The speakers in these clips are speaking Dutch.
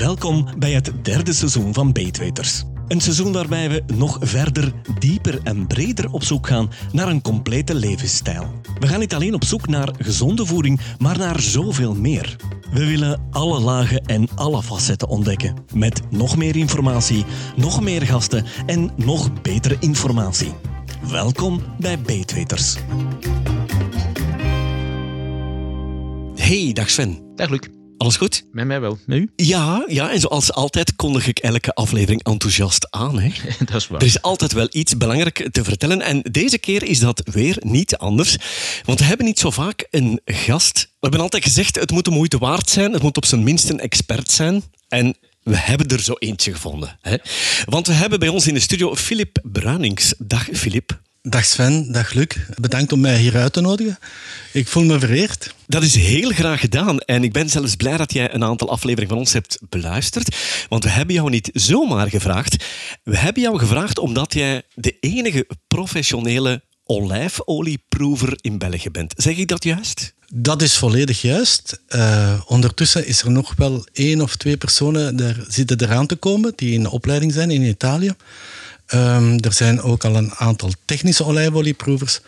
Welkom bij het derde seizoen van Beetweters. Een seizoen waarbij we nog verder, dieper en breder op zoek gaan naar een complete levensstijl. We gaan niet alleen op zoek naar gezonde voeding, maar naar zoveel meer. We willen alle lagen en alle facetten ontdekken. Met nog meer informatie, nog meer gasten en nog betere informatie. Welkom bij Beetweters. Hey, dag Sven. Dag Luc. Alles goed? Met mij wel. Met u? Ja, ja, en zoals altijd kondig ik elke aflevering enthousiast aan. Hè. Dat is waar. Er is altijd wel iets belangrijk te vertellen. En deze keer is dat weer niet anders. Want we hebben niet zo vaak een gast. We hebben altijd gezegd, het moet de moeite waard zijn. Het moet op zijn minst een expert zijn. En we hebben er zo eentje gevonden. Hè. Want we hebben bij ons in de studio Filip Bruinings. Dag Filip. Dag Sven, dag Luc. Bedankt om mij hier uit te nodigen. Ik voel me vereerd. Dat is heel graag gedaan. En ik ben zelfs blij dat jij een aantal afleveringen van ons hebt beluisterd. Want we hebben jou niet zomaar gevraagd. We hebben jou gevraagd omdat jij de enige professionele olijfolieproever in België bent. Zeg ik dat juist? Dat is volledig juist. Uh, ondertussen is er nog wel één of twee personen daar zitten eraan te komen die in opleiding zijn in Italië. Um, er zijn ook al een aantal technische olijfolieproevers.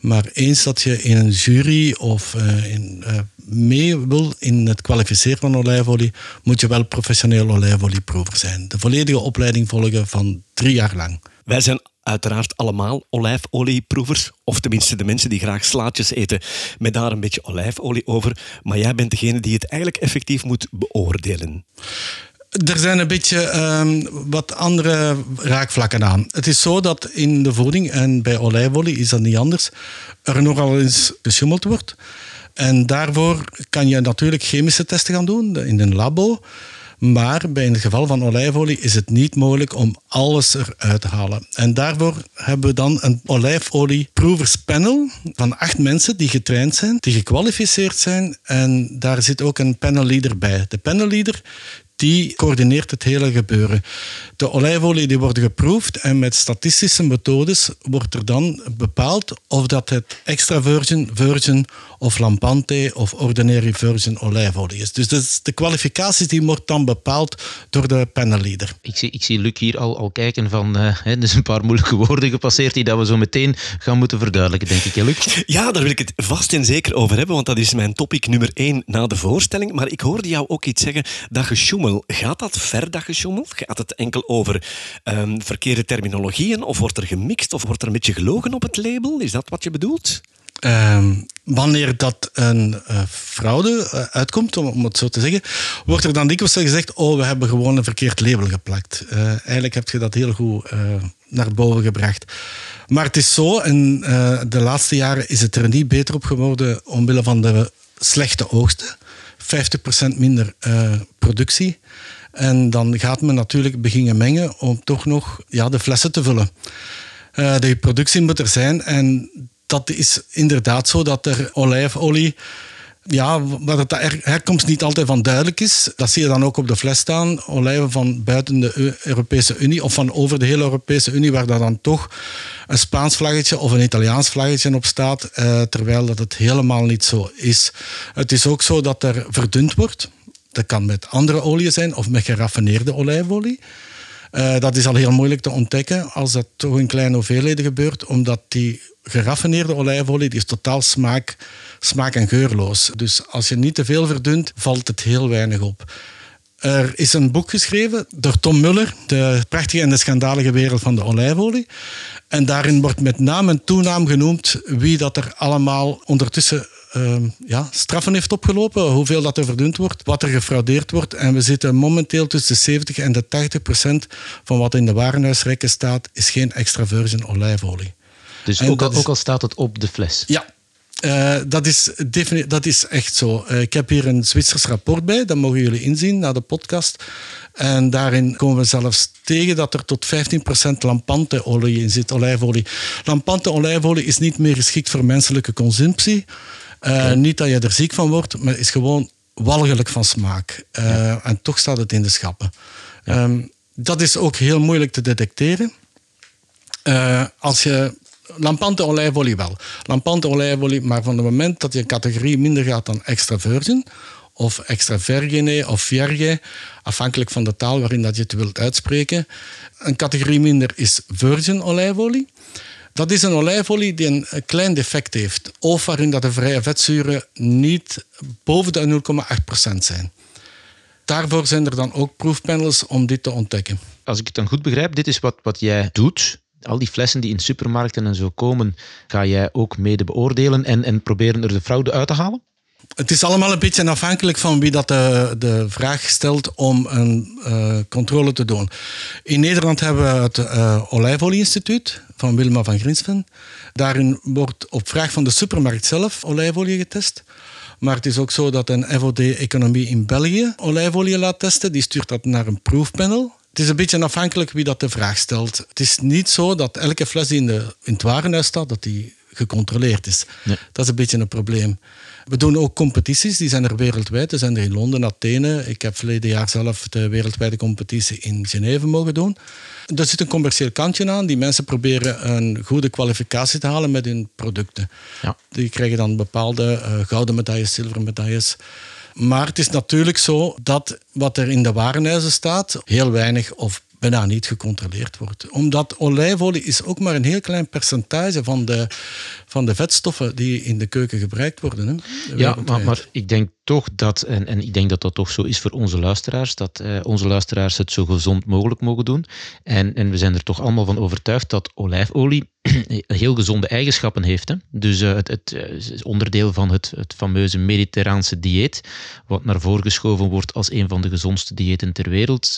Maar eens dat je in een jury of uh, in, uh, mee wil in het kwalificeren van olijfolie, moet je wel professioneel olijfolieproever zijn. De volledige opleiding volgen van drie jaar lang. Wij zijn uiteraard allemaal olijfolieproevers. Of tenminste de mensen die graag slaatjes eten met daar een beetje olijfolie over. Maar jij bent degene die het eigenlijk effectief moet beoordelen. Er zijn een beetje um, wat andere raakvlakken aan. Het is zo dat in de voeding, en bij olijfolie is dat niet anders, er nogal eens geschummeld wordt. En daarvoor kan je natuurlijk chemische testen gaan doen in een labo. Maar bij het geval van olijfolie is het niet mogelijk om alles eruit te halen. En daarvoor hebben we dan een olijfolieproeverspanel van acht mensen die getraind zijn, die gekwalificeerd zijn. En daar zit ook een panelleader bij. De panelleader die coördineert het hele gebeuren. De olijfolie die worden geproefd en met statistische methodes wordt er dan bepaald of dat het extra virgin, virgin of lampante of ordinary virgin olijfolie is. Dus de kwalificaties die wordt dan bepaald door de panelleader. Ik zie, ik zie Luc hier al, al kijken van, uh, hè, dus een paar moeilijke woorden gepasseerd die dat we zo meteen gaan moeten verduidelijken, denk ik, hè, Luc? Ja, daar wil ik het vast en zeker over hebben, want dat is mijn topic nummer één na de voorstelling. Maar ik hoorde jou ook iets zeggen, dat gaat dat ver, dat? Gaat het enkel over um, verkeerde terminologieën, of wordt er gemixt, of wordt er een beetje gelogen op het label? Is dat wat je bedoelt? Uh, wanneer dat een uh, fraude uh, uitkomt, om, het zo te zeggen, wordt er dan dikwijls gezegd: Oh, we hebben gewoon een verkeerd label geplakt. Uh, eigenlijk heb je dat heel goed naar boven gebracht. Maar het is zo, en de laatste jaren is het er niet beter op geworden omwille van de slechte oogsten. 50% minder productie. En dan gaat men natuurlijk beginnen mengen om toch nog ja, de flessen te vullen. de productie moet er zijn en dat is inderdaad zo dat er olijfolie ja, waar de herkomst niet altijd van duidelijk is. Dat zie je dan ook op de fles staan. Olijven van buiten de Europese Unie of van over de hele Europese Unie, waar daar dan toch een Spaans vlaggetje of een Italiaans vlaggetje op staat, eh, terwijl dat het helemaal niet zo is. Het is ook zo dat er verdund wordt. Dat kan met andere olie zijn of met geraffineerde olijfolie. Uh, dat is al heel moeilijk te ontdekken als dat toch in kleine hoeveelheden gebeurt, omdat die geraffineerde olijfolie die is totaal smaak, smaak- en geurloos. Dus als je niet te veel verdunt, valt het heel weinig op. Er is een boek geschreven door Tom Muller, De prachtige en de schandalige wereld van de olijfolie. En daarin wordt met naam en toenaam genoemd wie dat er allemaal ondertussen uh, ja, straffen heeft opgelopen, hoeveel dat er verdund wordt, wat er gefraudeerd wordt. En we zitten momenteel tussen de 70 en de 80 procent van wat in de warenhuisrekken staat, is geen extra virgin olijfolie. Dus ook al, ook al, staat het op de fles? Ja, uh, dat, is dat is echt zo. Uh, ik heb hier een Zwitsers rapport bij, dat mogen jullie inzien na de podcast. En daarin komen we zelfs tegen dat er tot 15% lampante-olie in zit, olijfolie. Lampante-olijfolie is niet meer geschikt voor menselijke consumptie. Uh, okay. Niet dat je er ziek van wordt, maar is gewoon walgelijk van smaak. Ja. En toch staat het in de schappen. Ja. Um, dat is ook heel moeilijk te detecteren. als je Lampante olijfolie wel. Lampante olijfolie, maar van het moment dat je categorie minder gaat dan extra virgin of extra vergine of vierge, afhankelijk van de taal waarin dat je het wilt uitspreken. Een categorie minder is virgin olijfolie. Dat is een olijfolie die een klein defect heeft, of waarin dat de vrije vetzuren niet boven de 0,8% zijn. Daarvoor zijn er dan ook proefpanels om dit te ontdekken. Als ik het dan goed begrijp, dit is wat, wat jij doet. Al die flessen die in supermarkten en zo komen, ga jij ook mede beoordelen en, en proberen er de fraude uit te halen? Het is allemaal een beetje afhankelijk van wie dat de, de vraag stelt om een uh, controle te doen. In Nederland hebben we het uh, Olijfolie-instituut van Wilma van Grinsven. Daarin wordt op vraag van de supermarkt zelf olijfolie getest. Maar het is ook zo dat een FOD Economie in België olijfolie laat testen. Die stuurt dat naar een proefpanel. Het is een beetje afhankelijk wie dat de vraag stelt. Het is niet zo dat elke fles die in, de, in het warenhuis staat, dat die gecontroleerd is. Nee. Dat is een beetje een probleem. We doen ook competities, die zijn er wereldwijd. Er zijn er in Londen, Athene. Ik heb verleden jaar zelf de wereldwijde competitie in Geneve mogen doen. Er zit een commercieel kantje aan. Die mensen proberen een goede kwalificatie te halen met hun producten. Ja. Die krijgen dan bepaalde uh, gouden medailles, zilveren medailles. Maar het is natuurlijk zo dat wat er in de warenhuizen staat, heel weinig of bijna niet gecontroleerd wordt. Omdat olijfolie is ook maar een heel klein percentage van de, van de vetstoffen die in de keuken gebruikt worden. Hè, ja, maar, maar, ik denk toch dat, en, en ik denk dat dat toch zo is voor onze luisteraars, dat eh, onze luisteraars het zo gezond mogelijk mogen doen. En, en we zijn er toch allemaal van overtuigd dat olijfolie heel gezonde eigenschappen heeft. Hè? Dus uh, het, het is onderdeel van het, het fameuze mediterraanse dieet, wat naar voren geschoven wordt als een van de gezondste diëten ter wereld.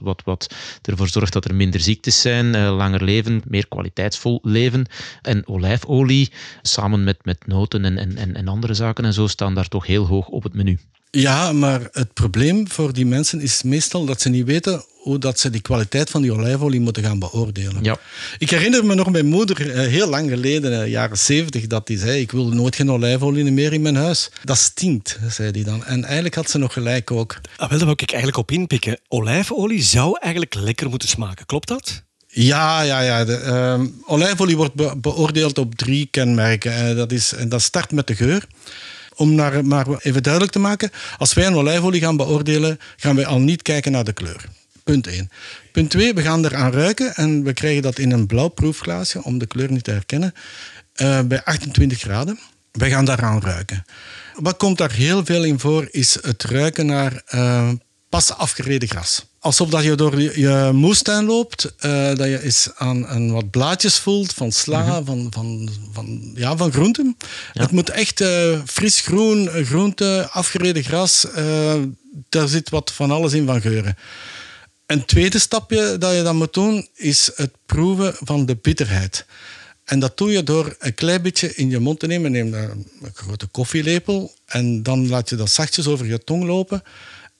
Wat, wat ervoor zorgt dat er minder ziektes zijn, langer leven, meer kwaliteitsvol leven. En olijfolie, samen met, met noten en, en, en andere zaken en zo, staan daar toch heel hoog het menu. Ja, maar het probleem voor die mensen is meestal dat ze niet weten hoe dat ze die kwaliteit van die olijfolie moeten gaan beoordelen. Ja. Ik herinner me nog mijn moeder eh, heel lang geleden, eh, jaren zeventig, dat die zei: Ik wil nooit geen olijfolie meer in mijn huis. Dat stinkt, zei hij dan. En eigenlijk had ze nog gelijk ook. Ah, wel, daar wil ik eigenlijk op inpikken. Olijfolie zou eigenlijk lekker moeten smaken, klopt dat? Ja, ja, ja. De, uh, olijfolie wordt beoordeeld op drie kenmerken. Uh, dat, is, en dat start met de geur om naar, maar even duidelijk te maken, als wij een olijfolie gaan beoordelen, gaan wij al niet kijken naar de kleur. Punt 1. Punt 2, we gaan eraan ruiken en we krijgen dat in een blauw proefglaasje, om de kleur niet te herkennen, uh, bij 28 graden. Wij gaan daaraan ruiken. Wat komt daar heel veel in voor, is het ruiken naar uh, pas afgereden gras alsof dat je door je, moestuin loopt, uh, dat je eens aan, aan, wat blaadjes voelt van sla, mhm. van, van, van, ja, van groenten. Het moet echt uh, fris groen, groente, afgereden gras. Uh, daar zit wat van alles in van geuren. Een tweede stapje dat je dan moet doen, is het proeven van de bitterheid. En dat doe je door een klein beetje in je mond te nemen. Neem een grote koffielepel en dan laat je dat zachtjes over je tong lopen.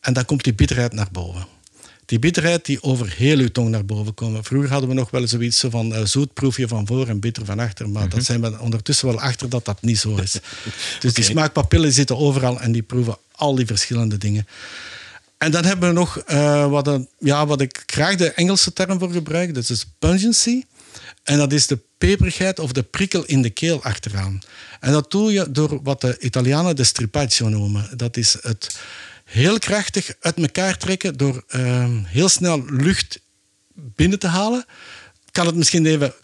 En dan komt die bitterheid naar boven die bitterheid die over heel uw tong naar boven komt. Vroeger hadden we nog wel zoiets van uh, zoet proefje van voor en bitter van achter. Maar dat mhm. zijn we ondertussen wel achter dat dat niet zo is. dus die smaakpapillen zitten overal en die proeven al die verschillende dingen. En dan hebben we nog uh, wat, een, ja, wat ik graag de Engelse term voor gebruik. Dat is pungency. En dat is de peperigheid of de prikkel in de keel achteraan. En dat doe je door wat de Italianen de stripaccio noemen. Dat is het heel krachtig uit elkaar trekken door ehm, heel snel lucht binnen te halen. Kan het misschien even...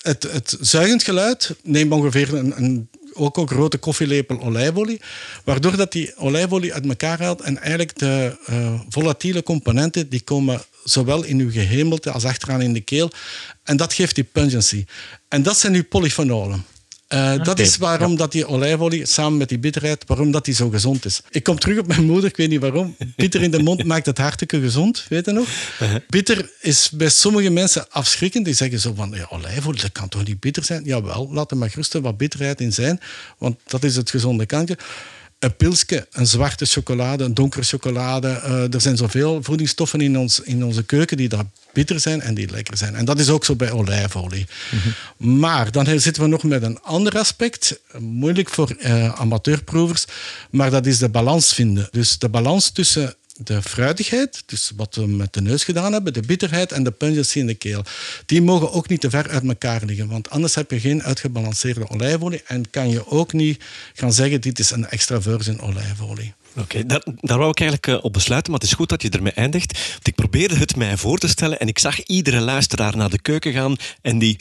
Het, het zuigend geluid, neem ongeveer een, een ook een grote koffielepel olijfolie, waardoor dat die olijfolie uit elkaar haalt en eigenlijk de uh, volatiele componenten die komen zowel in uw gehemelte als achteraan in de keel en dat geeft die pungency. En dat zijn uw polyfenolen. Uh, dat is waarom dat die olijfolie samen met die bitterheid, waarom dat die zo gezond is. Ik kom terug op mijn moeder, ik weet niet waarom. Bitter in de mond maakt het hartstikke gezond, weet je nog? Uh-huh. Bitter is bij sommige mensen afschrikkend. Die zeggen zo van, ja, olijfolie, dat kan toch niet bitter zijn? Jawel, laat er maar gerust wat bitterheid in zijn, want dat is het gezonde kantje een pilsje, een zwarte chocolade, een donkere chocolade. Uh, er zijn zoveel voedingsstoffen in, ons, in onze keuken die daar bitter zijn en die lekker zijn. En dat is ook zo bij olijfolie. Mhm. Maar dan zitten we nog met een ander aspect, moeilijk voor uh, amateurproevers, maar dat is de balans vinden. Dus de balans tussen de fruitigheid, dus wat we met de neus gedaan hebben, de bitterheid en de pungency in de keel. Die mogen ook niet te ver uit elkaar liggen, want anders heb je geen uitgebalanceerde olijfolie en kan je ook niet gaan zeggen dit is een extra virgin olijfolie. Oké, daar, daar wou ik eigenlijk eh, op besluiten, maar het is goed dat je ermee eindigt. Ik probeerde het mij voor te stellen en ik zag iedere luisteraar naar de keuken gaan en die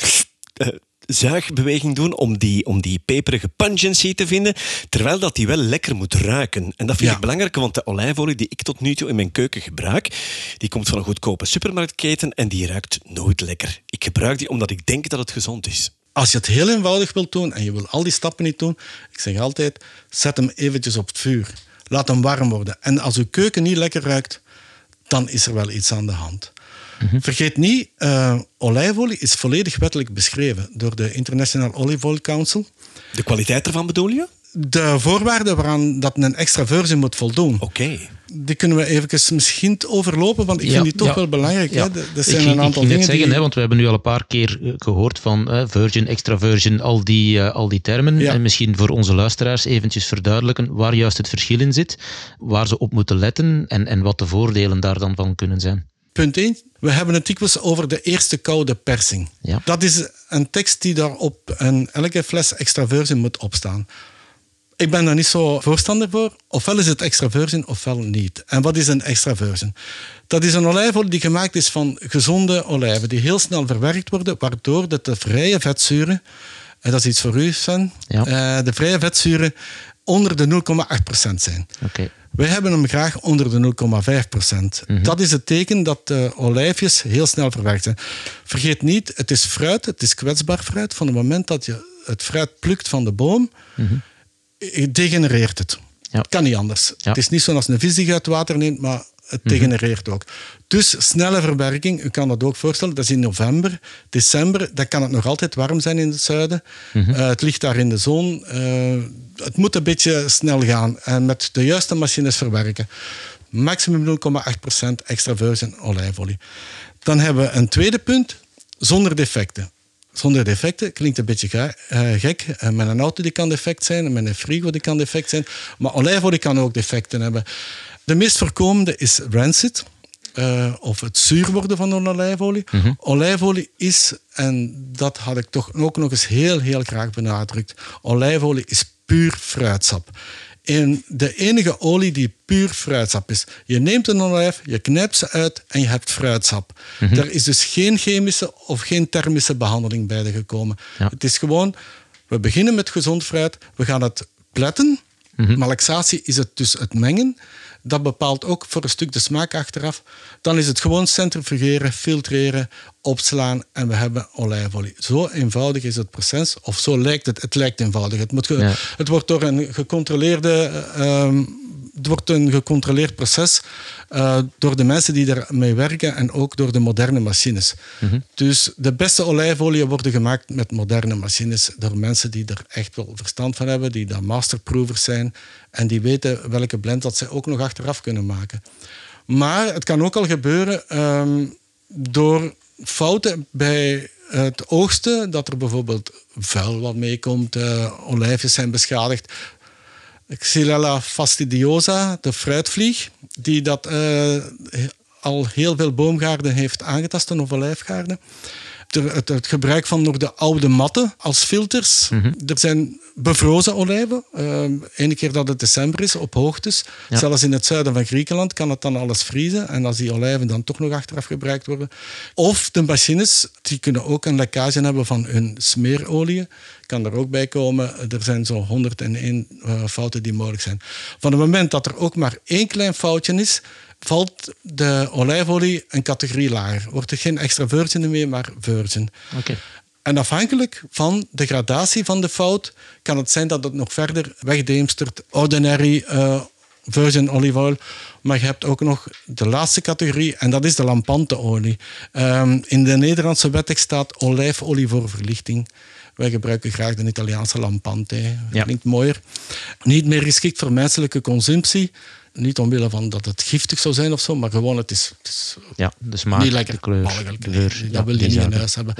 uh, zuigbeweging doen om die, om die peperige pungency te vinden, terwijl dat die wel lekker moet ruiken. En dat vind ik belangrijk, want de olijfolie die ik tot nu toe in mijn keuken gebruik, die komt van een goedkope supermarktketen en die ruikt nooit lekker. Ik gebruik die omdat ik denk dat het gezond is als je het heel eenvoudig wilt doen en je wil al die stappen niet doen, ik zeg altijd, zet hem eventjes op het vuur. Laat hem warm worden. En als uw keuken niet lekker ruikt, dan is er wel iets aan de hand. Mhm. Vergeet niet, uh, olijfolie is volledig wettelijk beschreven door de International Olive Oil Council. De kwaliteit ervan bedoel je? De voorwaarden waaraan dat een extra versie moet voldoen. Oké. Die kunnen we even misschien overlopen, want ik vind die toch wel belangrijk. Ja. Hè? Dat zijn ik, een aantal ik dingen. Net zeggen, hè, want we hebben nu al een paar keer eh, gehoord van uh, virgin, extra virgin, al die, uh, al die termen. En misschien voor onze luisteraars eventjes verduidelijken waar juist het verschil in zit, waar ze op moeten letten en, en wat de voordelen daar dan van kunnen zijn. Punt 1. We hebben het dikwijls over de eerste koude persing. Ja. Dat is een tekst die daar op een, elke fles extra virgin moet opstaan. Ik ben daar niet zo voorstander voor. Ofwel is het extra virgin, ofwel niet. En wat is een extra virgin? Dat is een olijfolie die gemaakt is van gezonde olijven, die heel snel verwerkt worden, waardoor de, de vrije vetzuren, en dat is iets voor u, Sven, ja. uh, de vrije vetzuren onder de 0,8% zijn. Okay. Wij hebben hem graag onder de 0,5%. Mm -hmm. Dat is het teken dat de olijfjes heel snel verwerkt zijn. Vergeet niet, het is fruit, het is kwetsbaar fruit. Van het moment dat je het fruit plukt van de boom, mm -hmm degenereert het. Ja. Kan niet anders. Ja. Het is niet zoals een vis die uit water neemt, maar het degenereert ook. Dus snelle verwerking, u kan dat ook voorstellen, dat is in november, december, dan kan het nog altijd warm zijn in het zuiden. Mhm. Uh, het ligt daar in de zon. Uh, het moet een beetje snel gaan en met de juiste machines verwerken. Maximum 0,8% extra virgin olijfolie. Dan hebben we een tweede punt, zonder defecten zonder defecten. Klinkt een beetje uh, gek. Uh, met een auto die kan defect zijn, met een frigo die kan defect zijn. Maar olijfolie kan ook defecten hebben. De meest voorkomende is rancid. Uh, of het zuur worden van een olijfolie. Mm -hmm. Olijfolie is, en dat had ik toch ook nog eens heel, heel graag benadrukt. Olijfolie is puur fruitsap. En de enige olie die puur fruitsap is. Je neemt een olijf, je knijpt ze uit en je hebt fruitsap. Mhm. Er is dus geen chemische of geen thermische behandeling bij gekomen. Ja. Het is gewoon, we beginnen met gezond fruit, we gaan het pletten. Mhm. Malaxatie is het dus het mengen. Dat bepaalt ook voor een stuk de smaak achteraf. Dan is het gewoon centrifugeren, filtreren, opslaan en we hebben olijfolie. Zo eenvoudig is het proces, of zo lijkt het. Het lijkt eenvoudig. Het, moet ge- Ja. het wordt door een gecontroleerde... ehm, het wordt een gecontroleerd proces eh, door de mensen die daarmee werken en ook door de moderne machines. Dus de beste olijfolie worden gemaakt met moderne machines door mensen die er echt wel verstand van hebben, die dan masterproevers zijn en die weten welke blend dat ze ook nog achteraf kunnen maken. Maar het kan ook al gebeuren ehm, door fouten bij het oogsten, dat er bijvoorbeeld vuil wat meekomt, eh, olijfjes zijn beschadigd. Xylella fastidiosa, de fruitvlieg, die dat eh, al heel veel boomgaarden heeft aangetast en. Er- Het, het gebruik van nog de oude matten als filters. Er zijn bevrozen olijven. Eén ene keer dat het december is, op hoogtes. Ja. Zelfs in het zuiden van Griekenland kan het dan alles vriezen. En als die olijven dan toch nog achteraf gebruikt worden. Of de machines, die kunnen ook een lekkage hebben van hun smeerolie. Kan er ook bij komen. Er zijn zo 101 eh, fouten die mogelijk zijn. Van het moment dat er ook maar één klein foutje is, valt de olijfolie een categorie lager. Wordt er geen extra virgin meer, maar virgin. Oké. En afhankelijk van de gradatie van de fout kan het zijn dat het nog verder wegdeemstert. Ordinary eh, virgin olive oil. Maar je hebt ook nog de laatste categorie en dat is de lampanteolie. Ehm, in de Nederlandse wettekst staat olijfolie voor verlichting. Wij gebruiken graag de Italiaanse lampante. Ja. Klinkt mooier. Niet meer geschikt voor menselijke consumptie. Niet omwille van dat het giftig zou zijn of zo, maar gewoon het is, het is Ja, de smaak, niet lekker. de kleur, de nee. geur. Dat wil je niet in huis hebben.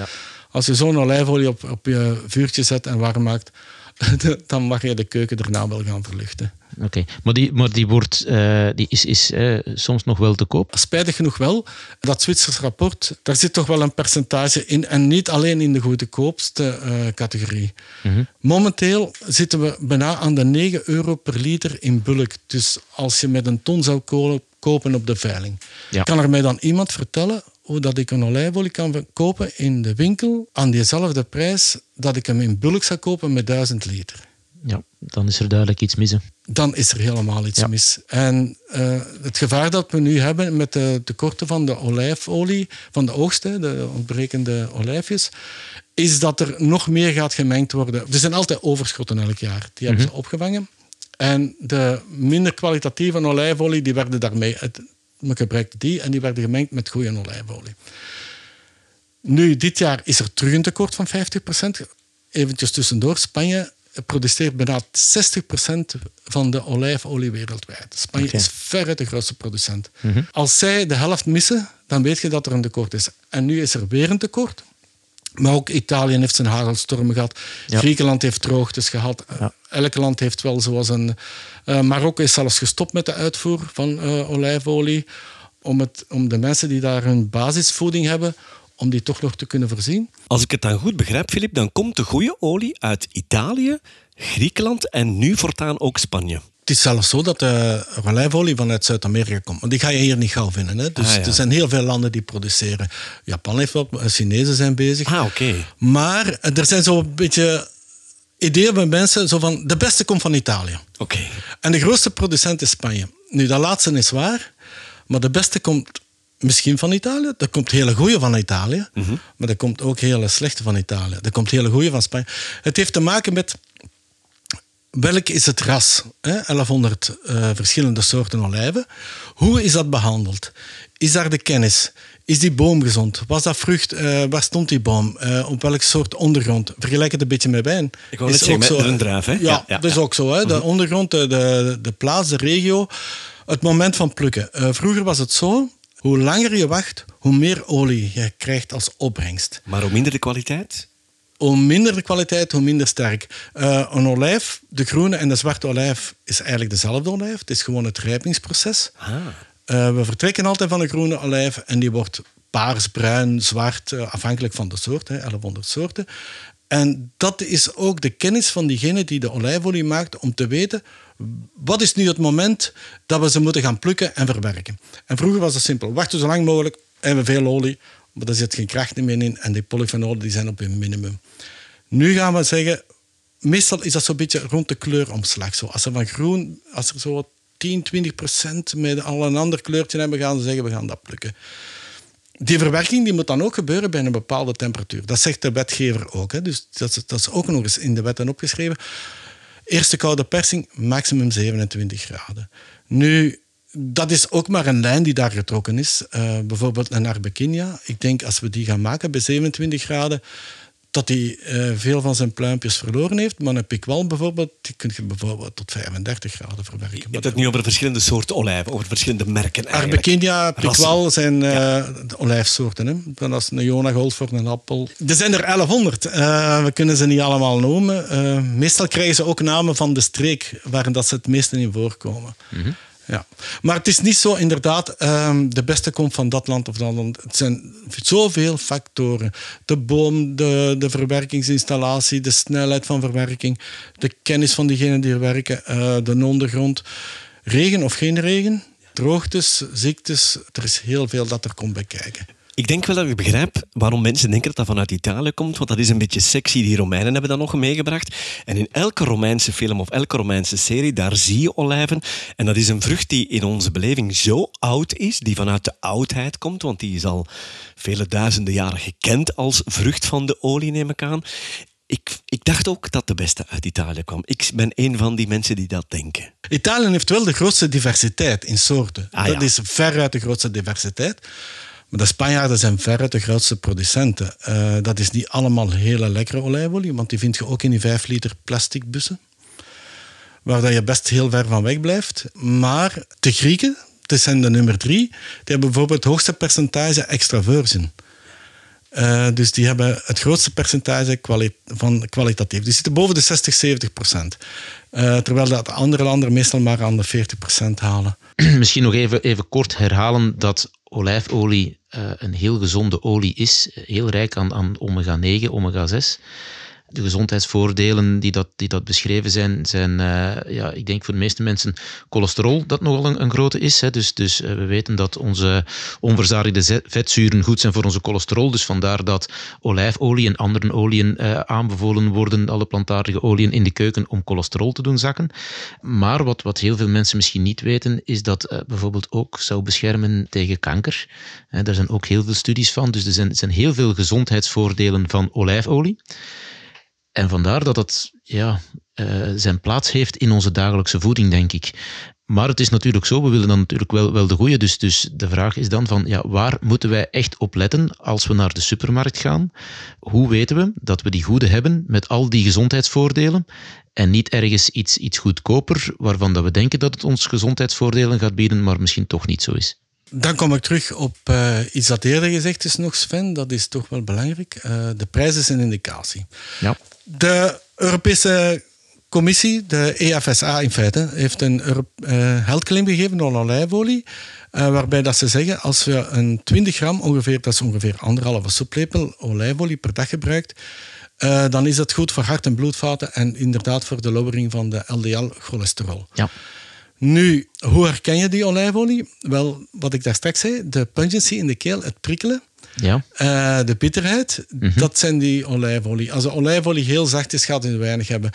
Als je zo'n olijfolie op, op je vuurtje zet en warm maakt, dan mag je de keuken daarna wel gaan verluchten. Oké, maar, die, maar die, wordt, uh, die is, is uh, soms nog wel te koop? Spijtig genoeg wel. Dat Zwitsers rapport, daar zit toch wel een percentage in. En niet alleen in de goedkoopste uh, categorie. Mm -hmm. Momenteel zitten we bijna aan de 9 euro per liter in bulk. Dus als je met een ton zou kopen op de veiling. Ja. Kan er mij dan iemand vertellen hoe dat ik een olijfolie kan kopen in de winkel aan diezelfde prijs dat ik hem in bulk zou kopen met 1000 liter? Ja, dan is er duidelijk iets mis. Hè? Dan is er helemaal iets ja. mis. En uh, het gevaar dat we nu hebben met de tekorten van de olijfolie, van de oogst, de ontbrekende olijfjes, is dat er nog meer gaat gemengd worden. Er zijn altijd overschotten elk jaar. Die hebben mm -hmm. ze opgevangen. En de minder kwalitatieve olijfolie, die werden daarmee... Men gebruikte die en die werden gemengd met goede olijfolie. Nu, dit jaar is er terug een tekort van 50%. Eventjes tussendoor, Spanje produceert bijna 60% van de olijfolie wereldwijd. Spanje okay. is veruit de grootste producent. Mm -hmm. Als zij de helft missen, dan weet je dat er een tekort is. En nu is er weer een tekort. Maar ook Italië heeft zijn hagelstormen gehad. Ja. Griekenland heeft droogtes gehad. Ja. Elk land heeft wel zoals een... Uh, Marokko is zelfs gestopt met de uitvoer van uh, olijfolie. Om, het, om de mensen die daar hun basisvoeding hebben, om die toch nog te kunnen voorzien. Als ik het dan goed begrijp, Filip, dan komt de goede olie uit Italië, Griekenland en nu voortaan ook Spanje. Het is zelfs zo dat de olijfolie vanuit Zuid-Amerika komt. Maar die ga je hier niet gauw vinden. Hè? Dus ah, ja. er zijn heel veel landen die produceren. Japan heeft wat, Chinezen zijn bezig. Ah, oké. Okay. Maar er zijn zo'n beetje ideeën bij mensen zo van de beste komt van Italië. Oké. Okay. En de grootste producent is Spanje. Nu, dat laatste is waar, maar de beste komt misschien van Italië. Er komt hele goede van Italië, mm -hmm. maar er komt ook hele slechte van Italië. Er komt hele goede van Spanje. Het heeft te maken met welk is het ras? Hè? 1100 uh, verschillende soorten olijven. Hoe is dat behandeld? Is daar de kennis? Is die boom gezond? Was dat vrucht? Uh, waar stond die boom? Uh, op welk soort ondergrond? Vergelijk het een beetje met wijn. Ik wil net zeggen, met een druif, hè? Ja, ja, ja dat is ook zo. Hè? De mm -hmm. ondergrond, de, de, de, plaats, de regio. Het moment van plukken. Vroeger was het zo, hoe langer je wacht, hoe meer olie je krijgt als opbrengst. Maar hoe minder de kwaliteit? hoe minder de kwaliteit, hoe minder sterk. Uh, een olijf, de groene en de zwarte olijf, is eigenlijk dezelfde olijf. Het is gewoon het rijpingsproces. Ah. Uh, we vertrekken altijd van een groene olijf en die wordt paars, bruin, zwart, uh, afhankelijk van de soort, hè, 1100 soorten. En dat is ook de kennis van diegene die de olijfolie maakt om te weten wat is nu het moment dat we ze moeten gaan plukken en verwerken. En vroeger was het simpel, wachten zo lang mogelijk, hebben we veel olie, maar er zit geen kracht meer in en die polyfenolen die zijn op hun minimum. Nu gaan we zeggen, meestal is dat zo'n beetje rond de kleuromslag. Zo. Als er van groen, als er zo 10, 20 procent met al een ander kleurtje hebben, gaan ze zeggen, we gaan dat plukken. Die verwerking die moet dan ook gebeuren bij een bepaalde temperatuur. Dat zegt de wetgever ook. Hè. Dus dat dat is ook nog eens in de wetten opgeschreven. Eerste koude persing, maximum 27 graden. Nu, dat is ook maar een lijn die daar getrokken is. Uh, bijvoorbeeld een Arbequinia. Ik denk als we die gaan maken bij 27 graden, dat hij uh, veel van zijn pluimpjes verloren heeft. Maar een pikwal bijvoorbeeld, die kun je bijvoorbeeld tot 35 graden verwerken. Je hebt het nu over verschillende soorten olijven, over verschillende merken Arbequinia, pikwal zijn uh, ja. olijfsoorten. Hè? Dat is een Jona Goldford, een appel. Er zijn er 1100. Uh, we kunnen ze niet allemaal noemen. meestal krijgen ze ook namen van de streek waar dat ze het meeste in voorkomen. Mm -hmm. Ja. Maar het is niet zo inderdaad, um, de beste komt van dat land of dat land. Het zijn zoveel factoren. De boom, de, de verwerkingsinstallatie, de snelheid van verwerking, de kennis van diegenen die er werken, uh, de ondergrond. Regen of geen regen, droogtes, ziektes, er is heel veel dat er komt bij kijken. Ik denk wel dat ik begrijp waarom mensen denken dat dat vanuit Italië komt, want dat is een beetje sexy. Die Romeinen hebben dat nog meegebracht. En in elke Romeinse film of elke Romeinse serie, daar zie je olijven. En dat is een vrucht die in onze beleving zo oud is, die vanuit de oudheid komt, want die is al vele duizenden jaren gekend als vrucht van de olie, neem ik aan. Ik, ik, dacht ook dat de beste uit Italië kwam. Ik ben een van die mensen die dat denken. Italië heeft wel de grootste diversiteit in soorten. Ah, ja. Dat is veruit de grootste diversiteit. De Spanjaarden zijn verre de grootste producenten. Uh, dat is niet allemaal hele lekkere olijfolie, want die vind je ook in die 5 liter plastic bussen. Waar dat je best heel ver van weg blijft. Maar de Grieken, dat zijn de nummer drie, die hebben bijvoorbeeld het hoogste percentage extra virgin. Uh, dus die hebben het grootste percentage van kwalitatief. Die zitten boven de 60, 70 procent. Uh, terwijl dat andere landen meestal maar aan de 40 procent halen. Misschien nog even, even kort herhalen dat olijfolie uh, een heel gezonde olie is. Heel rijk aan, aan omega-9, omega-6 de gezondheidsvoordelen die dat, die dat beschreven zijn, zijn uh, ja, ik denk voor de meeste mensen cholesterol, dat nogal een, een grote is. Hè. Dus, dus uh, we weten dat onze onverzadigde vetzuren goed zijn voor onze cholesterol. Dus vandaar dat olijfolie en andere oliën uh, aanbevolen worden, alle plantaardige oliën in de keuken, om cholesterol te doen zakken. Maar wat, wat heel veel mensen misschien niet weten, is dat bijvoorbeeld ook zou beschermen tegen kanker. daar zijn ook heel veel studies van. Dus er zijn, er zijn heel veel gezondheidsvoordelen van olijfolie. En vandaar dat het ja, uh, zijn plaats heeft in onze dagelijkse voeding, denk ik. Maar het is natuurlijk zo, we willen dan natuurlijk wel, wel de goede. Dus, dus de vraag is dan van, ja, waar moeten wij echt op letten als we naar de supermarkt gaan? Hoe weten we dat we die goede hebben met al die gezondheidsvoordelen en niet ergens iets, iets goedkoper waarvan dat we denken dat het ons gezondheidsvoordelen gaat bieden, maar misschien toch niet zo is? Dan kom ik terug op uh, iets dat eerder gezegd is nog, Sven. Dat is toch wel belangrijk. Uh, de prijs is een indicatie. Ja. De Europese Commissie, de EFSA in feite, heeft een uh, heldclaim gegeven aan olijfolie. Waarbij dat ze zeggen, als we een 20 gram, ongeveer, dat is ongeveer anderhalve soeplepel olijfolie per dag gebruikt, uh, dan is dat goed voor hart- en bloedvaten en inderdaad voor de lowering van de LDL-cholesterol. Ja. Nu, hoe herken je die olijfolie? Wel, wat ik daar straks zei, de pungency in de keel, het prikkelen. Ja. Uh, de bitterheid, mm-hmm. dat zijn die olijfolie. Als de olijfolie heel zacht is, gaat het weinig hebben.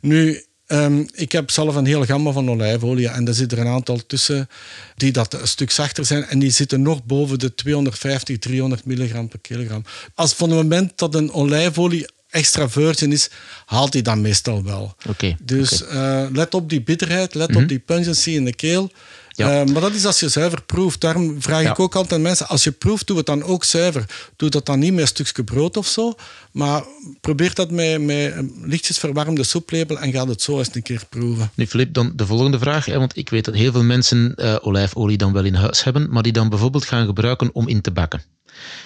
Nu, um, ik heb zelf een hele gamma van olijfolie en er zitten er een aantal tussen die dat een stuk zachter zijn en die zitten nog boven de 250, 300 milligram per kilogram. Als van het moment dat een olijfolie extra virgin is, haalt hij dan meestal wel. Okay, dus okay. Uh, let op die bitterheid, let op die pungency in de keel. Ja. Uh, maar dat is als je zuiver proeft. Daarom vraag ik ook altijd aan mensen, als je proeft, doe het dan ook zuiver. Doe dat dan niet met een stukje brood of zo, maar probeer dat met, met lichtjes verwarmde soeplepel en ga het zo eens een keer proeven. Nu Filip, dan de volgende vraag, hè, want ik weet dat heel veel mensen uh, olijfolie dan wel in huis hebben, maar die dan bijvoorbeeld gaan gebruiken om in te bakken.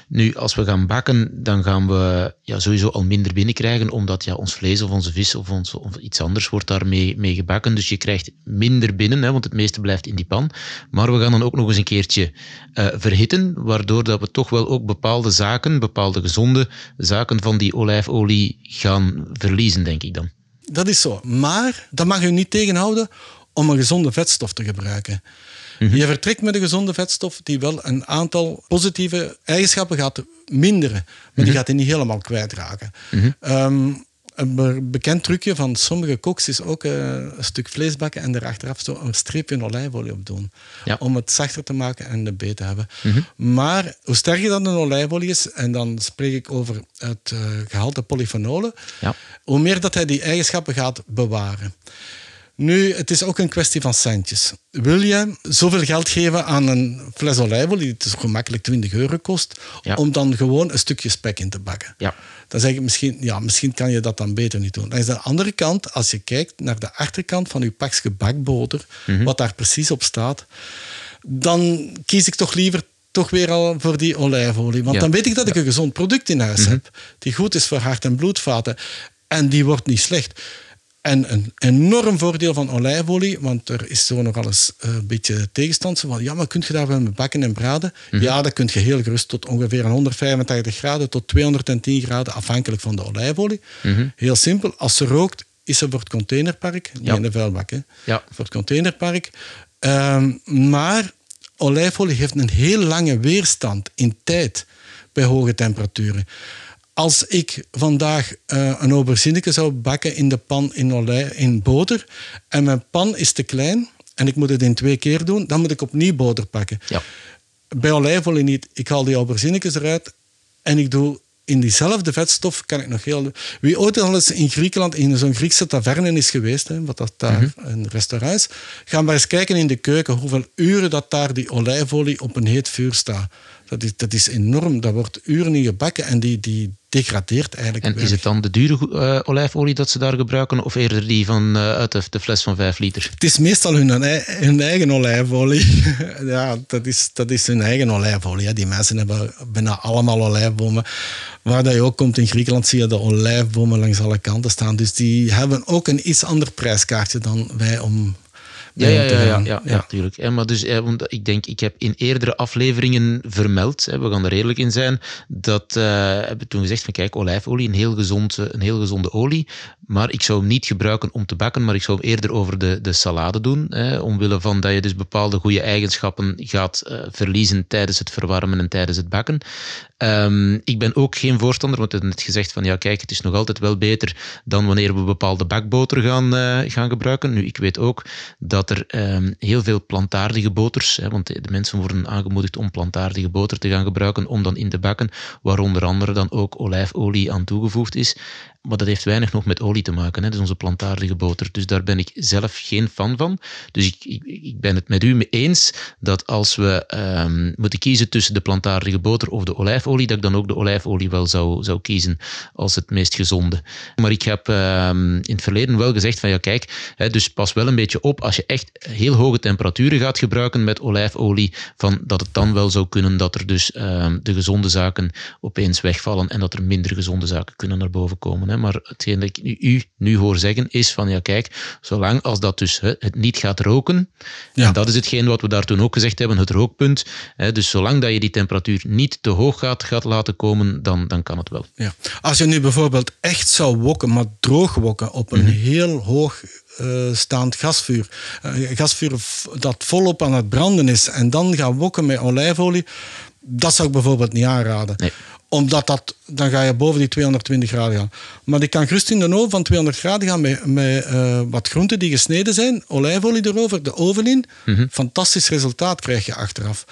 Nu, als we gaan bakken, dan gaan we ja, sowieso al minder binnenkrijgen, omdat ja, ons vlees of onze vis of, ons, iets anders wordt daarmee mee gebakken. Dus je krijgt minder binnen, hè, want het meeste blijft in die pan. Maar we gaan dan ook nog eens een keertje uh, verhitten, waardoor dat we toch wel ook bepaalde zaken, bepaalde gezonde zaken van die olijfolie gaan verliezen, denk ik dan. Dat is zo. Maar dat mag u niet tegenhouden om een gezonde vetstof te gebruiken. Mhm. Je vertrekt met een gezonde vetstof die wel een aantal positieve eigenschappen gaat minderen. Maar die mhm. gaat hij niet helemaal kwijtraken. Mhm. Um, een bekend trucje van sommige koks is ook uh, een stuk vlees bakken en er achteraf zo een streepje olijfolie op doen. Ja. Om het zachter te maken en de beet te hebben. Maar hoe sterker dan een olijfolie is, en dan spreek ik over het uh, gehalte polyfenolen, ja. hoe meer dat hij die eigenschappen gaat bewaren. Nu, het is ook een kwestie van centjes. Wil je zoveel geld geven aan een fles olijfolie, die het gemakkelijk 20 euro kost, om dan gewoon een stukje spek in te bakken? Ja. Dan zeg ik misschien, ja, misschien kan je dat dan beter niet doen. Dan is de andere kant, als je kijkt naar de achterkant van je pakje bakboter, Mhm. wat daar precies op staat, dan kies ik toch liever toch weer al voor die olijfolie. Want Ja. dan weet ik dat ik een gezond product in huis heb, die goed is voor hart- en bloedvaten. En die wordt niet slecht. En een enorm voordeel van olijfolie, want er is zo nogal eens eh, een beetje tegenstand. Van, ja, maar kun je daar wel mee bakken en braden? Ja, dat kun je heel gerust tot ongeveer 185 graden tot 210 graden, afhankelijk van de olijfolie. Heel simpel, als ze rookt, is ze voor het containerpark, niet in de vuilbak, hè. Ja. voor het containerpark. Ehm, maar olijfolie heeft een heel lange weerstand in tijd bij hoge temperaturen. Als ik vandaag eh, een aubergineke zou bakken in de pan in, olij, in boter en mijn pan is te klein en ik moet het in twee keer doen, dan moet ik opnieuw boter pakken. Ja. Bij olijfolie niet. Ik haal die auberginekes eruit en ik doe in diezelfde vetstof kan ik nog heel... Wie ooit al eens in Griekenland in zo'n Griekse taverne is geweest, hè, wat dat daar een restaurant is, ga maar eens kijken in de keuken hoeveel uren dat daar die olijfolie op een heet vuur staat. Dat is, dat is enorm. Dat wordt uren in gebakken en die, die degradeert eigenlijk. En is het dan de dure uh, olijfolie dat ze daar gebruiken of eerder die van, uh, uit de, de, fles van 5 liter? Het is meestal hun, hun eigen olijfolie. ja, dat is, dat is hun eigen olijfolie. Hè. Die mensen hebben bijna allemaal olijfbomen. Waar dat je ook komt in Griekenland zie je de olijfbomen langs alle kanten staan. Dus die hebben ook een iets ander prijskaartje dan wij om ja, ja, ja, ja, ja, ja, tuurlijk. Ja, maar dus, ik denk, ik heb in eerdere afleveringen vermeld, we gaan er redelijk in zijn, dat uh, hebben toen gezegd van kijk, olijfolie, een heel, gezond, een heel gezonde olie, maar ik zou hem niet gebruiken om te bakken, maar ik zou hem eerder over de, de salade doen, hè, omwille van dat je dus bepaalde goede eigenschappen gaat uh, verliezen tijdens het verwarmen en tijdens het bakken. Um, ik ben ook geen voorstander, want we hebben net gezegd van ja, kijk, het is nog altijd wel beter dan wanneer we bepaalde bakboter gaan, uh, gaan gebruiken. Nu, ik weet ook dat er um, heel veel plantaardige boters, hè, want de mensen worden aangemoedigd om plantaardige boter te gaan gebruiken om dan in te bakken, waar onder andere dan ook olijfolie aan toegevoegd is. Maar dat heeft weinig nog met olie te maken, hè. onze plantaardige boter. Dus daar ben ik zelf geen fan van. Dus ik, ik, ik ben het met u eens dat als we um, moeten kiezen tussen de plantaardige boter of de olijfolie, dat ik dan ook de olijfolie wel zou, zou kiezen als het meest gezonde. Maar ik heb um, in het verleden wel gezegd van ja kijk, hè, dus pas wel een beetje op als je echt heel hoge temperaturen gaat gebruiken met olijfolie, van dat het dan wel zou kunnen dat er dus um, de gezonde zaken opeens wegvallen en dat er minder gezonde zaken kunnen naar boven komen. Maar hetgeen dat ik u nu hoor zeggen is van ja kijk, zolang als dat dus het niet gaat roken, ja. en dat is hetgeen wat we daar toen ook gezegd hebben, het rookpunt. Hè, dus zolang dat je die temperatuur niet te hoog gaat, gaat laten komen, dan, dan kan het wel. Ja. Als je nu bijvoorbeeld echt zou wokken, maar droog wokken op een mm -hmm. heel hoog uh, staand gasvuur. Uh, gasvuur dat volop aan het branden is en dan gaan wokken met olijfolie, dat zou ik bijvoorbeeld niet aanraden. Nee omdat dat, dan ga je boven die 220 graden gaan. Maar die kan gerust in de oven van 200 graden gaan met, met uh, wat groenten die gesneden zijn, olijfolie erover, de oven in. Mm -hmm. Fantastisch resultaat krijg je achteraf.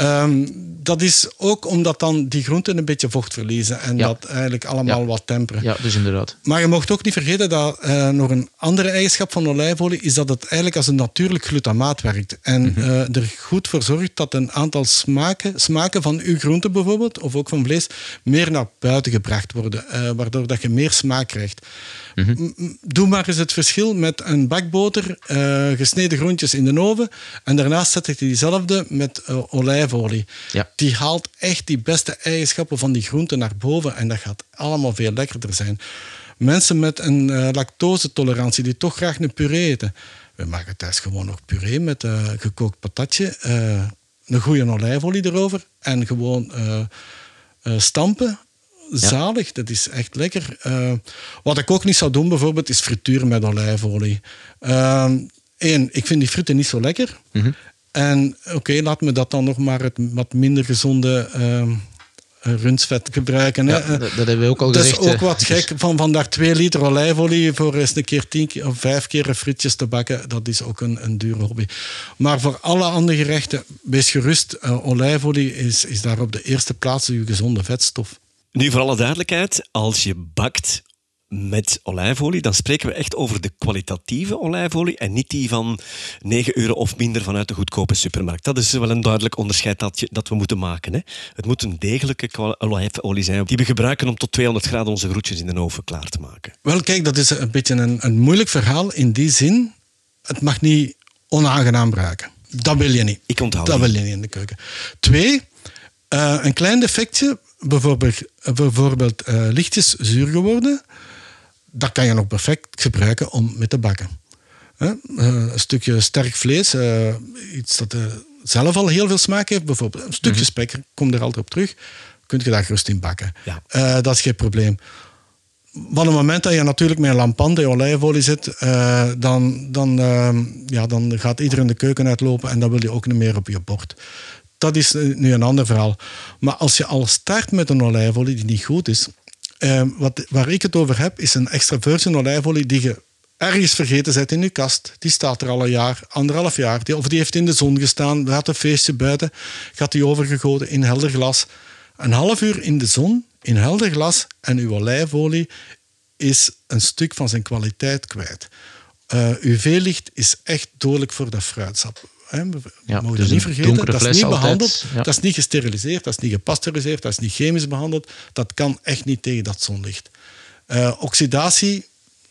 Um, dat is ook omdat dan die groenten een beetje vocht verliezen en ja. dat eigenlijk allemaal ja. wat temperen. Ja, dus inderdaad. Maar je mocht ook niet vergeten dat uh, nog een andere eigenschap van olijfolie is dat het eigenlijk als een natuurlijk glutamaat werkt. En mm -hmm. uh, er goed voor zorgt dat een aantal smaken, smaken van uw groenten bijvoorbeeld, of ook van vlees, meer naar buiten gebracht worden, uh, waardoor dat je meer smaak krijgt. Mm -hmm. Doe maar eens het verschil met een bakboter, uh, gesneden groentjes in de oven. En daarnaast zet je diezelfde met uh, olijfolie. Ja. Die haalt echt die beste eigenschappen van die groenten naar boven. En dat gaat allemaal veel lekkerder zijn. Mensen met een uh, lactosetolerantie die toch graag een puree eten. We maken thuis gewoon nog puree met gekookt patatje. een goede olijfolie erover. En gewoon stampen zalig. Dat is echt lekker. Uh, wat ik ook niet zou doen, bijvoorbeeld, is frituren met olijfolie. Eén, uh, ik vind die frieten niet zo lekker. Mm -hmm. En oké, okay, laat me dat dan nog maar het wat minder gezonde uh, rundsvet gebruiken. Ja, dat, dat, hebben we ook al dat gezegd. Dat is ook wat gek. Van vandaag twee liter olijfolie voor eens een keer tien of vijf keer frietjes te bakken. Dat is ook een, een dure hobby. Maar voor alle andere gerechten, wees gerust. Uh, olijfolie is, is daar op de eerste plaats uw gezonde vetstof. Nu, voor alle duidelijkheid, als je bakt met olijfolie, dan spreken we echt over de kwalitatieve olijfolie en niet die van 9 euro of minder vanuit de goedkope supermarkt. Dat is wel een duidelijk onderscheid dat, je, dat we moeten maken. Hè. Het moet een degelijke olijfolie zijn die we gebruiken om tot 200 graden onze groetjes in de oven klaar te maken. Wel, kijk, dat is een beetje een, een moeilijk verhaal in die zin. Het mag niet onaangenaam ruiken. Dat wil je niet. Ik onthoud Dat wil je niet in de keuken. Twee, uh, een klein defectje bijvoorbeeld, bijvoorbeeld uh, lichtjes zuur geworden, dat kan je nog perfect gebruiken om mee te bakken. Uh, een stukje sterk vlees, uh, iets dat zelf al heel veel smaak heeft, bijvoorbeeld een stukje mm -hmm. spek, kom er altijd op terug, kun je daar gerust in bakken. Ja. dat is geen probleem. Van het moment dat je natuurlijk met een lampante olijfolie zit, dan, dan, ja, dan gaat iedereen de keuken uitlopen en dan wil je ook niet meer op je bord dat is nu een ander verhaal. Maar als je al start met een olijfolie die niet goed is, eh, wat, waar ik het over heb, is een extra virgin olijfolie die je ergens vergeten zet in je kast. Die staat er al een jaar, anderhalf jaar. Die, of die heeft in de zon gestaan, we hadden een feestje buiten, gaat die overgegoten in helder glas. Een half uur in de zon, in helder glas, en uw olijfolie is een stuk van zijn kwaliteit kwijt. Uh, UV-licht is echt dodelijk voor dat fruitsap. Hè, we Ja, mogen dus dat niet vergeten. donkere Dat is fles niet altijd, behandeld, ja. dat is niet gesteriliseerd, dat is niet gepasteuriseerd, dat is niet chemisch behandeld. Dat kan echt niet tegen dat zonlicht. Eh, oxidatie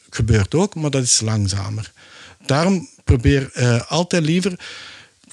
gebeurt ook, maar dat is langzamer. Daarom probeer eh, altijd liever...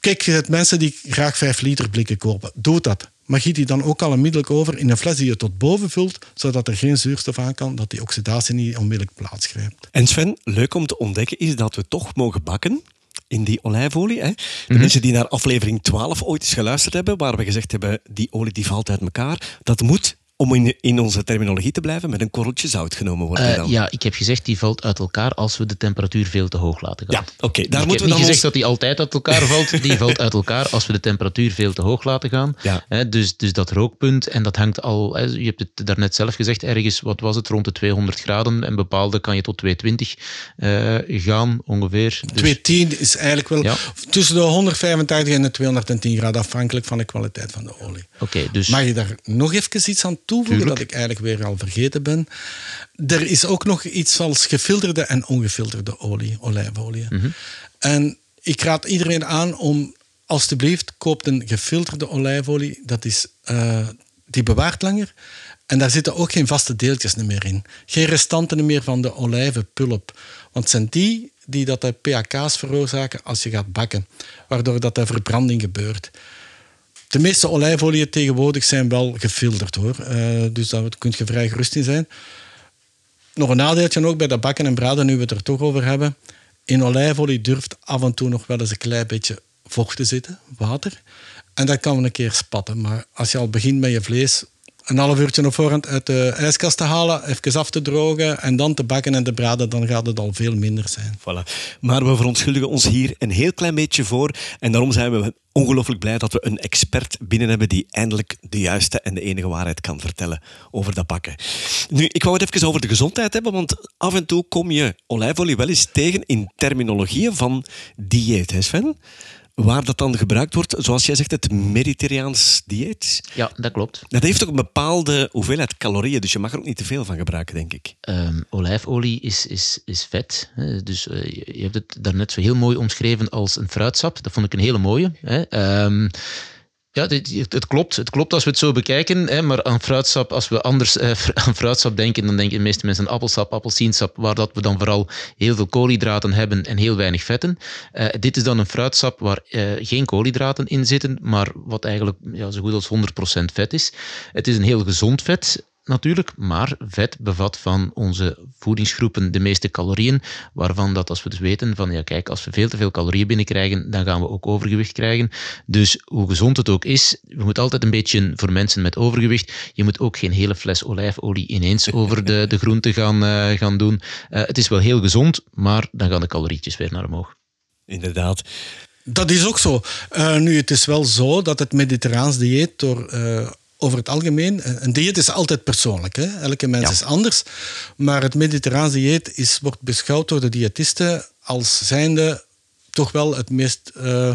Kijk, je hebt mensen die graag 5 liter blikken kopen. Doe dat. Maar giet die dan ook al onmiddellijk over in een fles die je tot boven vult, zodat er geen zuurstof aan kan, dat die oxidatie niet onmiddellijk plaatsgrijpt. En Sven, leuk om te ontdekken is dat we toch mogen bakken in die olijfolie. Hè? De Mhm. mensen die naar aflevering 12 ooit eens geluisterd hebben, waar we gezegd hebben, die olie die valt uit elkaar, dat moet, om in, in onze terminologie te blijven, met een korreltje zout genomen worden. Eh, dan. ja, ik heb gezegd die valt uit elkaar als we de temperatuur veel te hoog laten gaan. Ja, oké. Daar ik moeten heb we niet dan gezegd ons... dat die altijd uit elkaar valt. Die valt uit elkaar als we de temperatuur veel te hoog laten gaan. Ja. Hè, dus, dus dat rookpunt, en dat hangt al... Hè, je hebt het daarnet zelf gezegd, ergens, wat was het, rond de 200 graden. En bepaalde kan je tot 220 eh, gaan, ongeveer. Dus, 210 is eigenlijk wel Ja. tussen de 185 en de 210 graden, afhankelijk van de kwaliteit van de olie. Oké, dus... Mag je daar nog even iets aan toevoegen Tuurlijk. dat ik eigenlijk weer al vergeten ben? Er is ook nog iets als gefilterde en ongefilterde olie, olijfolie. Mhm. En ik raad iedereen aan om, alstublieft, koopt een gefilterde olijfolie. Dat is, eh, die bewaart langer. En daar zitten ook geen vaste deeltjes meer in. Geen restanten meer van de olijvenpulp. Want het zijn die die dat de pHK's veroorzaken als je gaat bakken. Waardoor dat de verbranding gebeurt. De meeste olijfolieën tegenwoordig zijn wel gefilterd hoor. Eh, dus daar kun je vrij gerust in zijn. Nog een nadeeltje ook bij dat bakken en braden, nu we het er toch over hebben. In olijfolie durft af en toe nog wel eens een klein beetje vocht te zitten, water. En dat kan een keer spatten. Maar als je al begint met je vlees een half uurtje op voorhand uit de ijskast te halen, even af te drogen en dan te bakken en te braden, dan gaat het al veel minder zijn. Voilà. Maar we verontschuldigen ons hier een heel klein beetje voor. En daarom zijn we ongelooflijk blij dat we een expert binnen hebben die eindelijk de juiste en de enige waarheid kan vertellen over dat bakken. Nu, ik wou het even over de gezondheid hebben, want af en toe kom je olijfolie wel eens tegen in terminologieën van dieet, hè Sven? Waar dat dan gebruikt wordt, zoals jij zegt, het Mediterraans dieet. Ja, dat klopt. Dat heeft ook een bepaalde hoeveelheid calorieën, dus je mag er ook niet te veel van gebruiken, denk ik. Ehm, olijfolie is, is, is vet. Hè. Dus eh, je hebt het daarnet zo heel mooi omschreven als een fruitsap. Dat vond ik een hele mooie. Hè. Ehm, ja, dit- het, klopt. Het klopt als we het zo bekijken. Hè, maar aan fruitsap, als we anders eh, aan fruitsap denken, dan denken de meeste mensen aan appelsap, appelsiensap, waar dat we dan vooral heel veel koolhydraten hebben en heel weinig vetten. Eh, dit is dan een fruitsap waar eh, geen koolhydraten in zitten, maar wat eigenlijk ja, zo goed als 100% vet is. Het is een heel gezond vet natuurlijk, maar vet bevat van onze voedingsgroepen de meeste calorieën, waarvan dat als we dus weten van ja kijk, als we veel te veel calorieën binnenkrijgen, dan gaan we ook overgewicht krijgen. Dus hoe gezond het ook is, we moeten altijd een beetje voor mensen met overgewicht, je moet ook geen hele fles olijfolie ineens over de, de groente gaan, eh, gaan doen. Eh, het is wel heel gezond, maar dan gaan de calorietjes weer naar omhoog. Inderdaad. Dat is ook zo. Eh, nu, het is wel zo dat het mediterraans dieet door... over het algemeen, eh, een dieet is altijd persoonlijk. Hè? Elke mens Ja. is anders. Maar het mediterraans dieet is, wordt beschouwd door de diëtisten als zijnde toch wel het meest eh,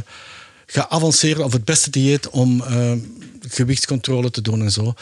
geavanceerde of het beste dieet om eh, gewichtscontrole te doen en zo.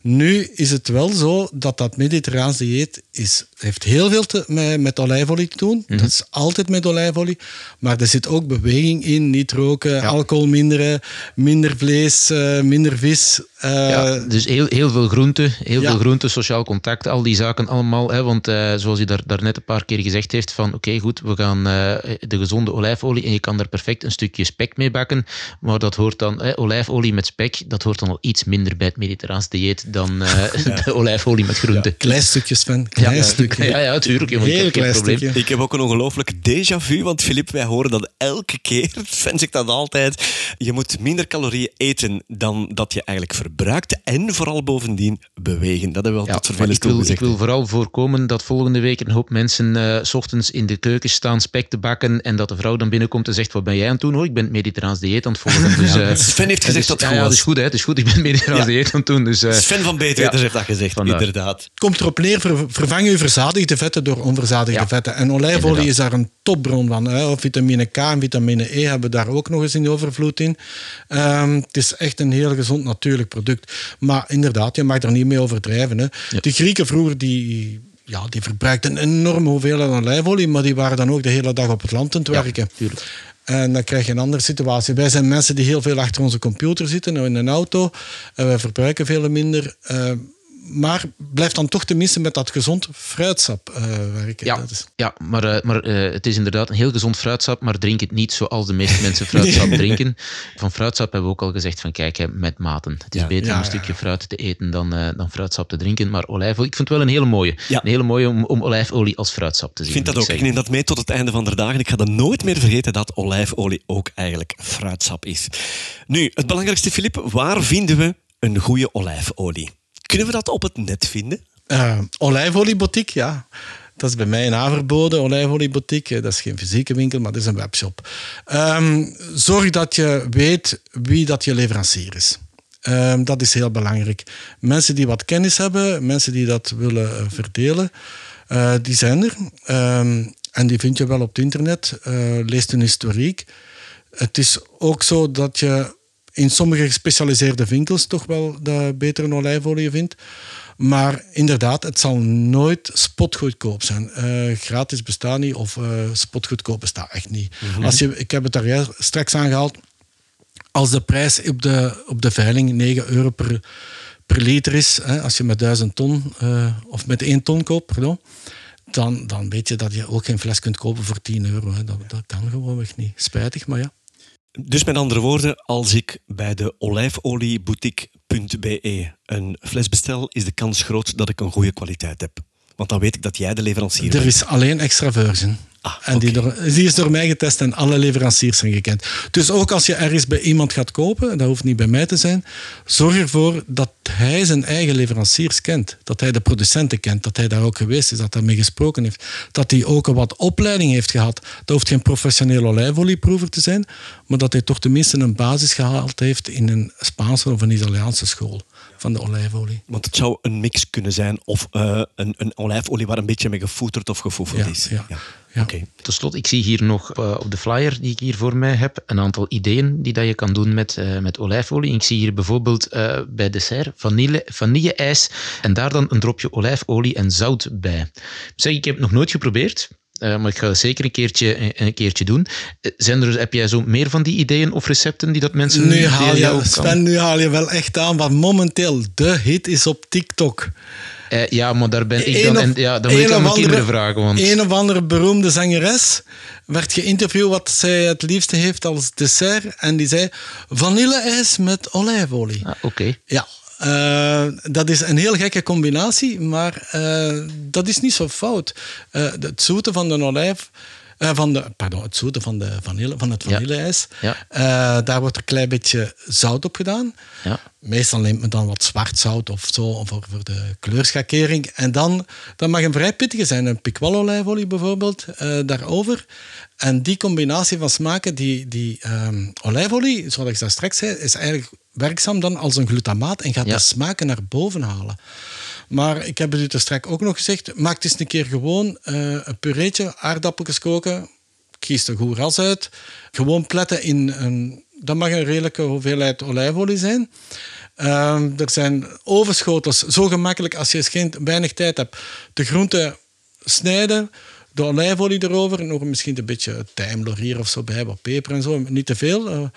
Nu is het wel zo dat dat mediterraans dieet is, heeft heel veel te, met, met olijfolie te doen. Dat is altijd met olijfolie. Maar er zit ook beweging in. Niet roken, alcohol minderen, minder vlees, eh, minder vis. eh, Ja, dus heel, heel veel groenten, heel Ja. veel groenten, sociaal contact, al die zaken allemaal. Hè, want eh, zoals u daar, daarnet een paar keer gezegd heeft, van oké goed, we gaan de gezonde olijfolie en je kan daar perfect een stukje spek mee bakken. Maar dat hoort dan, olijfolie met spek, dat hoort dan al iets minder bij het mediterraans dieet dan de olijfolie met groenten. Klein stukjes, Sven. Klein ja, stukje. Ja, ja, tuurlijk. jongen, ik Heel klein probleem. stukje. Ik heb ook een ongelooflijk déjà vu, want Filip, wij horen dat elke keer. Sven zegt dat altijd. Je moet minder calorieën eten dan dat je eigenlijk verbruikt. En vooral bovendien bewegen. Dat hebben we al Ja, tot maar vervelens ik, wil, ik wil vooral voorkomen dat volgende week een hoop mensen eh, s ochtends in de keuken staan spek te bakken en dat de vrouw dan binnenkomt en zegt, wat ben jij aan het doen? Oh, ik ben het mediterraans dieet aan het volgen. Dus, eh, Sven heeft gezegd dat het ja, goed ja, dat is goed, hè? Het is goed, ik ben het mediterraans Ja. dieet aan het doen. Dus, eh, Sven van Beetweters ja. heeft dat gezegd, Vandaar. inderdaad. komt erop neer, ver- vervang je verzadigde vetten door onverzadigde Ja, vetten. En olijfolie inderdaad. is daar een topbron van. Hè. Vitamine K en vitamine E hebben daar ook nog eens in overvloed in. Ehm, het is echt een heel gezond natuurlijk product. Maar inderdaad, je mag er niet mee overdrijven. Hè. De Grieken vroeger, die, ja, die verbruikten een enorme hoeveelheid olijfolie, maar die waren dan ook de hele dag op het land aan het werken. tuurlijk. En dan krijg je een andere situatie. Wij zijn mensen die heel veel achter onze computer zitten, in een auto. En wij verbruiken veel minder. Uh, maar blijf dan toch tenminste met dat gezond fruitsap uh, werken. Ja, dat is... ja maar, uh, maar uh, het is inderdaad een heel gezond fruitsap, maar drink het niet zoals de meeste mensen fruitsap nee. drinken. Van fruitsap hebben we ook al gezegd van kijk, hè, met maten. Het is ja, beter ja, om een stukje fruit te eten dan, dan fruitsap te drinken. Maar olijfolie, ik vind het wel een hele mooie. Een hele mooie om, om olijfolie als fruitsap te zien. Ik vind dat ook. Ik neem dat mee tot het einde van de dag. En ik ga dan nooit meer vergeten dat olijfolie ook eigenlijk fruitsap is. Nu, het belangrijkste, Filip, waar vinden we een goede olijfolie? Kunnen we dat op het net vinden? Uh, olijfolieboutique, ja. Dat is bij mij een Averbode, olijfolieboutique. Dat is geen fysieke winkel, maar dat is een webshop. Um, zorg dat je weet wie dat je leverancier is. Um, dat is heel belangrijk. Mensen die wat kennis hebben, mensen die dat willen uh, verdelen, uh, die zijn er. Um, en die vind je wel op het internet. lees hun historiek. Het is ook zo dat je in sommige gespecialiseerde winkels toch wel de betere olijfolie vindt. Maar inderdaad, het zal nooit spotgoedkoop zijn. Uh, gratis bestaat niet of uh, spotgoedkoop bestaat echt niet. Mm-hmm. Als je, ik heb het daar straks aangehaald. Als de prijs op de, op de veiling 9 euro per, per liter is, hè, als je met 1000 ton uh, of met 1 ton koopt, pardon, dan, dan weet je dat je ook geen fles kunt kopen voor 10 euro. Hè. Dat, dat kan gewoonweg niet. Spijtig, maar ja. Dus met andere woorden, als ik bij de olijfolieboutique.be een fles bestel, is de kans groot dat ik een goede kwaliteit heb. Want dan weet ik dat jij de leverancier er bent. Er is alleen extra virgin. Ah, en die, door, die, is door mij getest en alle leveranciers zijn gekend. Dus ook als je ergens bij iemand gaat kopen, dat hoeft niet bij mij te zijn, zorg ervoor dat hij zijn eigen leveranciers kent. Dat hij de producenten kent, dat hij daar ook geweest is, dat hij mee gesproken heeft. Dat hij ook een wat opleiding heeft gehad. Dat hoeft geen professionele olijfolieproever te zijn, maar dat hij toch tenminste een basis gehaald heeft in een Spaanse of een Italiaanse school van de olijfolie. Want het zou een mix kunnen zijn of uh, een, een olijfolie waar een beetje mee gevoeterd of gefoefeld ja, is. Ja. ja. Ja. Okay. Tot slot, ik zie hier nog uh, op de flyer die ik hier voor mij heb een aantal ideeën die dat je kan doen met, uh, met olijfolie. Ik zie hier bijvoorbeeld uh, bij dessert vanille, vanille-ijs en daar dan een dropje olijfolie en zout bij. Zeg, ik heb het nog nooit geprobeerd. Maar ik ga het zeker een keertje, een keertje doen. Zijn er, heb jij zo meer van die ideeën of recepten die dat mensen... Nu haal je, Sven, nu haal je wel echt aan wat momenteel de hit is op TikTok. Uh, ja, maar daar ben ik dan... Of, en, ja, dan moet ik aan mijn kinderen vragen. Want... Een of andere beroemde zangeres werd geïnterviewd wat zij het liefste heeft als dessert. En die zei vanille-ijs met olijfolie. Ah, Oké. Okay. Ja, uh, dat is een heel gekke combinatie, maar uh, dat is niet zo fout. Uh, het zoete van de olijf, van de, pardon, het zoete van, de vanille, van het vanilleijs, ja. Ja. daar wordt een klein beetje zout op gedaan. Ja. Meestal neemt men dan wat zwart zout of zo voor, voor de kleurschakering. En dan, dan mag een vrij pittige zijn, een pikwal-olijfolie bijvoorbeeld, daarover. En die combinatie van smaken, die, die um, olijfolie, zoals ik daar straks zei, is eigenlijk werkzaam dan als een glutamaat en gaat de smaken naar boven halen. Maar ik heb het u er straks ook nog gezegd, maak het eens een keer gewoon eh, een pureetje, aardappeltjes koken, kies er goed ras uit, gewoon pletten in een, dat mag een redelijke hoeveelheid olijfolie zijn. Ehm, er zijn overschotels, zo gemakkelijk als je geen, weinig tijd hebt. De groenten snijden, de olijfolie erover, nog misschien een beetje tijm, laurier of zo bij, wat peper en zo, niet te veel.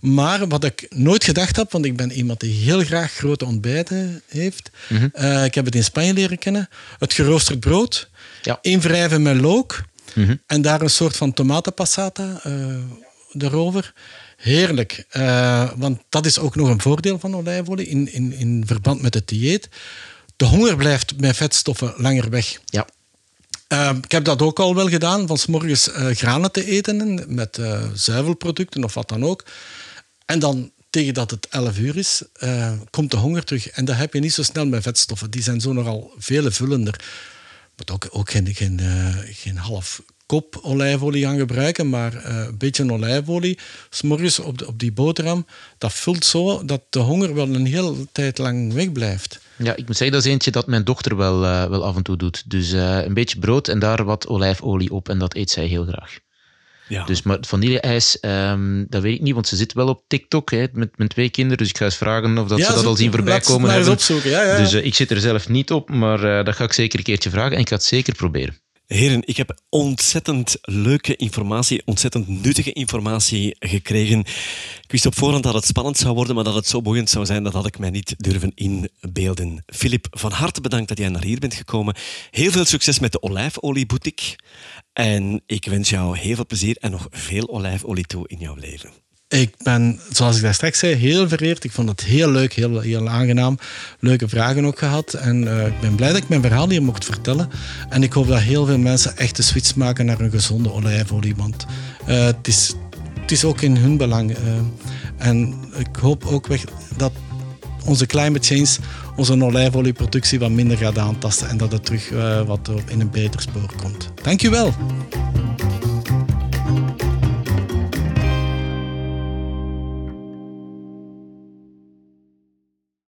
Maar wat ik nooit gedacht heb, want ik ben iemand die heel graag grote ontbijten heeft. Mhm. Eh, ik heb het in Spanje leren kennen. Het geroosterd brood, Ja. invrijven met look Mhm. en daar een soort van tomatenpassata eh erover. Heerlijk, Eh, want dat is ook nog een voordeel van olijfolie in, in, in verband met het dieet. De honger blijft met vetstoffen langer weg. Ja. Uh, ik heb dat ook al wel gedaan, van 's morgens uh, granen te eten met uh, zuivelproducten of wat dan ook. En dan tegen dat het 11 uur is, uh, komt de honger terug. En dat heb je niet zo snel met vetstoffen. Die zijn zo nogal veel vullender. Moet ook, ook geen, geen, uh, geen half kop olijfolie gaan gebruiken, maar uh, een beetje olijfolie. S'morgens op, op die boterham, dat vult zo dat de honger wel een hele tijd lang wegblijft. Ja, ik moet zeggen, dat is eentje dat mijn dochter wel, wel af en toe doet. Dus een beetje brood en daar wat olijfolie op en dat eet zij heel graag. Ja. Dus maar vanille-ijs, um, dat weet ik niet, want ze zit wel op TikTok hè, met mijn twee kinderen. Dus ik ga eens vragen of dat ja, ze dat al zien voorbij komen. Hebben. Opzoeken. Ja, ja. Dus uh, ik zit er zelf niet op, maar uh, dat ga ik zeker een keertje vragen en ik ga het zeker proberen. Heren, ik heb ontzettend leuke informatie, ontzettend nuttige informatie gekregen. Ik wist op voorhand dat het spannend zou worden, maar dat het zo boeiend zou zijn, dat had ik mij niet durven inbeelden. Filip, van harte bedankt dat jij naar hier bent gekomen. Heel veel succes met de olijfolieboutique. En ik wens jou heel veel plezier en nog veel olijfolie toe in jouw leven. Ik ben, zoals ik daar straks zei, heel vereerd. Ik vond het heel leuk, heel, heel aangenaam. Leuke vragen ook gehad. En uh, ik ben blij dat ik mijn verhaal hier mocht vertellen. En ik hoop dat heel veel mensen echt de switch maken naar een gezonde olijfolie. Want uh, het, is, het is ook in hun belang. Uh, en ik hoop ook weg dat onze climate change onze olijfolieproductie wat minder gaat aantasten. En dat het terug wat in een beter spoor komt. Dankjewel.